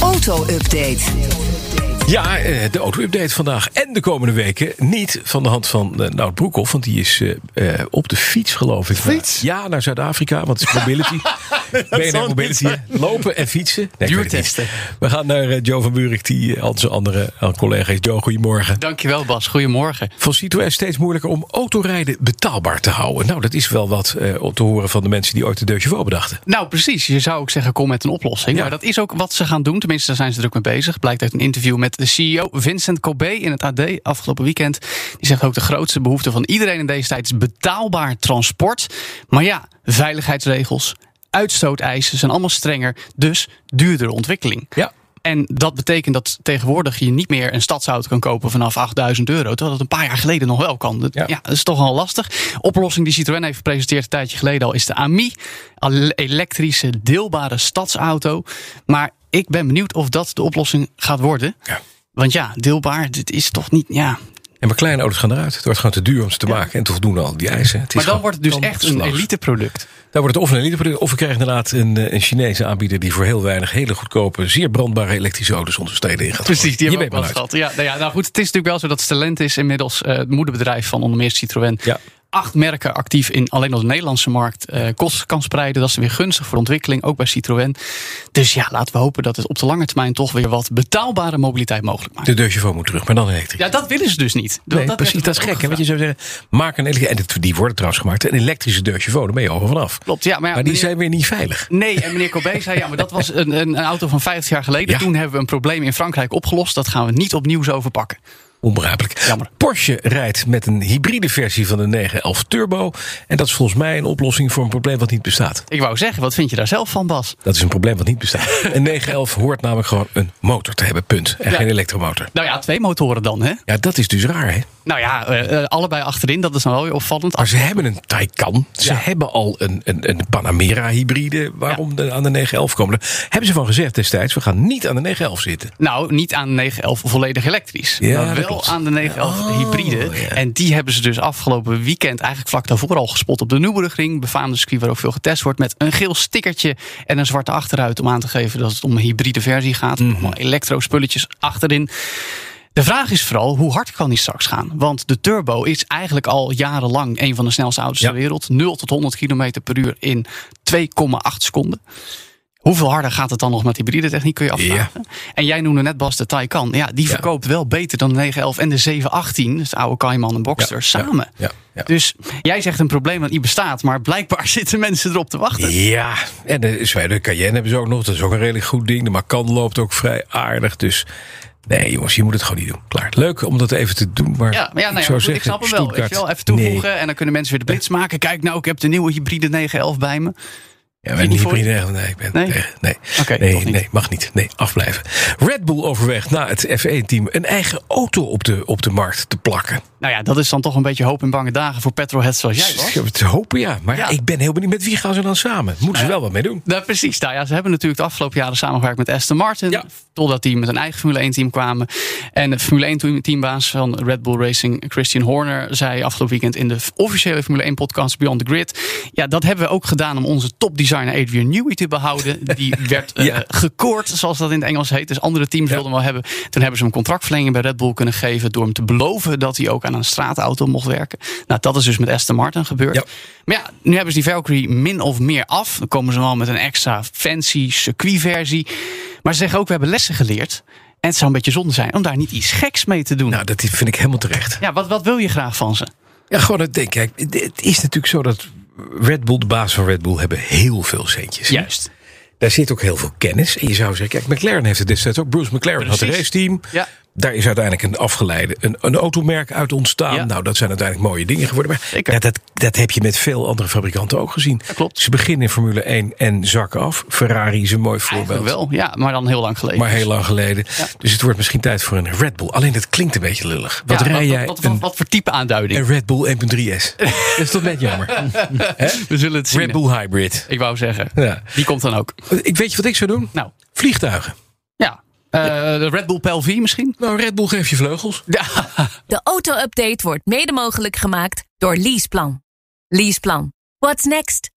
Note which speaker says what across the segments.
Speaker 1: Auto-update.
Speaker 2: Ja, eh, de auto-update vandaag en de komende weken. Niet van de hand van uh, Nout Broekhoff, want die is uh, op de fiets, geloof ik.
Speaker 3: Fiets?
Speaker 2: Ja, naar Zuid-Afrika, want het is mobility. BNR Mobility, lopen en fietsen. Nee,
Speaker 3: Duurtesten.
Speaker 2: We gaan naar Joe van Buurik, die al zijn andere collega is. Joe, goedemorgen.
Speaker 3: Dankjewel Bas, goedemorgen.
Speaker 2: Van Citroën steeds moeilijker om autorijden betaalbaar te houden. Nou, dat is wel wat te horen van de mensen die ooit de Chevaux bedachten.
Speaker 3: Nou, precies. Je zou ook zeggen, kom met een oplossing. Ja. Maar dat is ook wat ze gaan doen. Tenminste, daar zijn ze druk mee bezig. Blijkt uit een interview met de CEO Vincent Kobe in het AD afgelopen weekend. Die zegt ook de grootste behoefte van iedereen in deze tijd is betaalbaar transport. Maar ja, veiligheidsregels, uitstooteisen zijn allemaal strenger. Dus duurdere ontwikkeling.
Speaker 2: Ja.
Speaker 3: En dat betekent dat tegenwoordig je niet meer een stadsauto kan kopen vanaf 8000 euro. Terwijl dat een paar jaar geleden nog wel kan. Dat, ja. ja. dat is toch al lastig. Oplossing die Citroën heeft gepresenteerd een tijdje geleden al is de AMI. Elektrische deelbare stadsauto. Maar ik ben benieuwd of dat de oplossing gaat worden.
Speaker 2: Ja.
Speaker 3: Want ja, deelbaar, dit is toch niet. Ja.
Speaker 2: En maar kleine auto's gaan eruit. Het wordt gewoon te duur om ze te
Speaker 3: Ja.
Speaker 2: maken. En te voldoen aan al die eisen. Het is
Speaker 3: Maar dan wordt het dus echt een
Speaker 2: kansloos.
Speaker 3: eliteproduct.
Speaker 2: Dan wordt het of een eliteproduct. Of we krijgen inderdaad een, eh, een Chinese aanbieder. die voor heel weinig hele goedkope, zeer brandbare elektrische auto's onder steden in gaat.
Speaker 3: Precies, die hebben we ook gehad. Ja, nou ja, nou goed, het is natuurlijk wel zo dat Stellantis inmiddels eh, het moederbedrijf van onder meer Citroën.
Speaker 2: Ja.
Speaker 3: Acht merken actief in alleen al de Nederlandse markt eh kosten kan spreiden. Dat is weer gunstig voor ontwikkeling, ook bij Citroën. Dus ja, laten we hopen dat het op de lange termijn toch weer wat betaalbare mobiliteit mogelijk maakt.
Speaker 2: De Chevaux moet terug, maar dan elektrisch.
Speaker 3: Ja, dat willen ze dus niet.
Speaker 2: Nee,
Speaker 3: dat
Speaker 2: precies, dat is gek. Hè? Want je zou zeggen, maak een elektrische... En die worden trouwens gemaakt. Een elektrische Chevaux, daar ben je al vanaf.
Speaker 3: Klopt, ja. Maar, ja,
Speaker 2: Maar die
Speaker 3: meneer-
Speaker 2: zijn weer niet veilig.
Speaker 3: Nee, en meneer Corbet zei, ja, maar dat was een, een, een auto van 50 jaar geleden.
Speaker 2: Ja.
Speaker 3: Toen hebben we een probleem in Frankrijk opgelost. Dat gaan we niet opnieuw zo verpakken.
Speaker 2: Onbegrijpelijk.
Speaker 3: Jammer.
Speaker 2: Porsche rijdt met een hybride versie van de 911 Turbo. En dat is volgens mij een oplossing voor een probleem wat niet bestaat.
Speaker 3: Ik wou zeggen, wat vind je daar zelf van, Bas?
Speaker 2: Dat is een probleem wat niet bestaat. Een 911 hoort namelijk gewoon een motor te hebben, punt. En
Speaker 3: Ja.
Speaker 2: geen elektromotor.
Speaker 3: Nou ja, twee motoren dan, hè?
Speaker 2: Ja, dat is dus raar, hè?
Speaker 3: Nou ja, eh, eh, allebei achterin, dat is dan wel weer opvallend.
Speaker 2: Maar ze hebben een Taycan. Ze
Speaker 3: Ja.
Speaker 2: hebben al een, een, een Panamera hybride. Waarom de, aan de 911 komen? Daar hebben ze van gezegd destijds, we gaan niet aan de 911 zitten.
Speaker 3: Nou, niet aan de 911 volledig elektrisch.
Speaker 2: Ja,
Speaker 3: wel aan de 911
Speaker 2: Oh,
Speaker 3: hybride.
Speaker 2: ja.
Speaker 3: En die hebben ze dus afgelopen weekend eigenlijk vlak daarvoor al gespot op de Nürburgring. Befaamde circuit waar ook veel getest wordt. Met een geel stickertje en een zwarte achteruit om aan te geven dat het om een hybride versie gaat.
Speaker 2: Mhm.
Speaker 3: Allemaal elektro-spulletjes achterin. De vraag is vooral, hoe hard kan die straks gaan? Want de Turbo is eigenlijk al jarenlang een van de snelste auto's
Speaker 2: Ja.
Speaker 3: ter wereld. 0 tot 100 km per uur in 2,8 seconden. Hoeveel harder gaat het dan nog met hybride techniek, kun je afvragen. En jij noemde net Bas de Taycan. Ja, die
Speaker 2: Ja.
Speaker 3: verkoopt wel beter dan de 911 en de 718. Dus de oude Cayman en Boxster
Speaker 2: Ja,
Speaker 3: samen. Dus jij zegt een probleem dat niet bestaat. Maar blijkbaar zitten mensen erop te wachten.
Speaker 2: Ja, en de, de Cayenne hebben ze ook nog. Dat is ook een redelijk goed ding. De Macan loopt ook vrij aardig. Dus nee, jongens, je moet het gewoon niet doen. Klaar. Leuk om dat even te doen. Maar
Speaker 3: Ja, maar ja, nou ja,
Speaker 2: ik zou zeggen,
Speaker 3: ik snap hem wel. Weet je
Speaker 2: Stuttgart,
Speaker 3: wel. Even toevoegen
Speaker 2: Nee.
Speaker 3: en dan kunnen mensen weer de blitz maken. Kijk nou, ik heb de nieuwe hybride 911 bij me.
Speaker 2: Ja, maar niet
Speaker 3: voor
Speaker 2: hybride. Nee, ik ben
Speaker 3: Nee?
Speaker 2: tegen. Nee, nee, nee, mag niet. Nee, afblijven. Red Bull overweegt na het F1-team een eigen auto op de, op de markt te plakken.
Speaker 3: Nou ja, dat is dan toch een beetje hoop in bange dagen voor petrolheads zoals jij was.
Speaker 2: Te hopen, ja. Maar
Speaker 3: Ja.
Speaker 2: ik ben heel benieuwd met wie gaan ze dan samen? Moeten ze wel wat mee doen?
Speaker 3: Nou, precies. Nou ja, ze hebben natuurlijk de afgelopen jaren samengewerkt met Aston Martin.
Speaker 2: Ja.
Speaker 3: Totdat die met een eigen Formule 1 team kwamen. En de Formule 1 team- teambaas van Red Bull Racing, Christian Horner, zei afgelopen weekend in de officiële Formule 1 podcast Beyond the Grid. Ja, dat hebben we ook gedaan om onze topdesigner Adrian Newey te behouden. Die werd eh,
Speaker 2: Ja.
Speaker 3: gekoord, zoals dat in het Engels heet. Dus andere teams wilden hem wel hebben. Toen hebben ze hem contractverlenging bij Red Bull kunnen geven door hem te beloven dat hij ook aan een straatauto mocht werken. Nou, dat is dus met Aston Martin gebeurd.
Speaker 2: Ja.
Speaker 3: Maar ja, nu hebben ze die Valkyrie min of meer af. Dan komen ze wel met een extra fancy circuitversie. Maar ze zeggen ook, we hebben lessen geleerd. En het zou een beetje zonde zijn om daar niet iets geks mee te doen.
Speaker 2: Nou, dat vind ik helemaal terecht.
Speaker 3: ja, wat, wat wil je graag van ze?
Speaker 2: Ja, gewoon het denk kijk, het is natuurlijk zo dat Red Bull, de baas van Red Bull, hebben heel veel centjes.
Speaker 3: Juist.
Speaker 2: Daar zit ook heel veel kennis. En je zou zeggen, kijk, McLaren heeft het destijds ook. Bruce McLaren had een
Speaker 3: Precies.
Speaker 2: raceteam.
Speaker 3: Ja.
Speaker 2: Daar is uiteindelijk een afgeleide, een, een automerk uit ontstaan.
Speaker 3: Ja.
Speaker 2: Nou, dat zijn uiteindelijk mooie dingen geworden. Maar ja, dat, dat heb je met veel andere fabrikanten ook gezien.
Speaker 3: Klopt.
Speaker 2: Ze beginnen in Formule 1 en zakken af. Ferrari is een mooi
Speaker 3: Eigenlijk
Speaker 2: voorbeeld.
Speaker 3: wel, ja, maar dan heel lang geleden.
Speaker 2: Maar heel lang geleden. Dus het wordt misschien tijd voor een Red Bull. Alleen dat klinkt een beetje lullig. Wat rij jij?
Speaker 3: Wat, wat, wat voor type aanduiding?
Speaker 2: een Red Bull 1.3S. dat is toch net jammer.
Speaker 3: We zullen het zien.
Speaker 2: Red Bull Hybrid.
Speaker 3: Ik wou zeggen,
Speaker 2: Ja.
Speaker 3: die komt dan ook.
Speaker 2: Ik weet je wat ik zou doen?
Speaker 3: Nou,
Speaker 2: Vliegtuigen.
Speaker 3: Ja. Eh, De Red Bull PLV misschien?
Speaker 2: Nou, Red Bull geeft je vleugels.
Speaker 3: Ja.
Speaker 1: De auto-update wordt mede mogelijk gemaakt door Leaseplan. Leaseplan. What's next?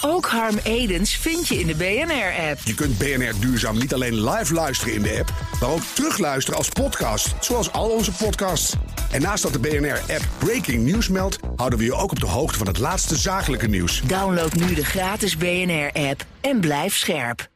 Speaker 4: Ook Harm Edens vind je in de BNR-app.
Speaker 5: Je kunt BNR Duurzaam niet alleen live luisteren in de app, maar ook terugluisteren als podcast, zoals al onze podcasts. En naast dat de BNR-app Breaking News meldt, houden we je ook op de hoogte van het laatste zakelijke nieuws.
Speaker 4: Download nu de gratis BNR-app en blijf scherp.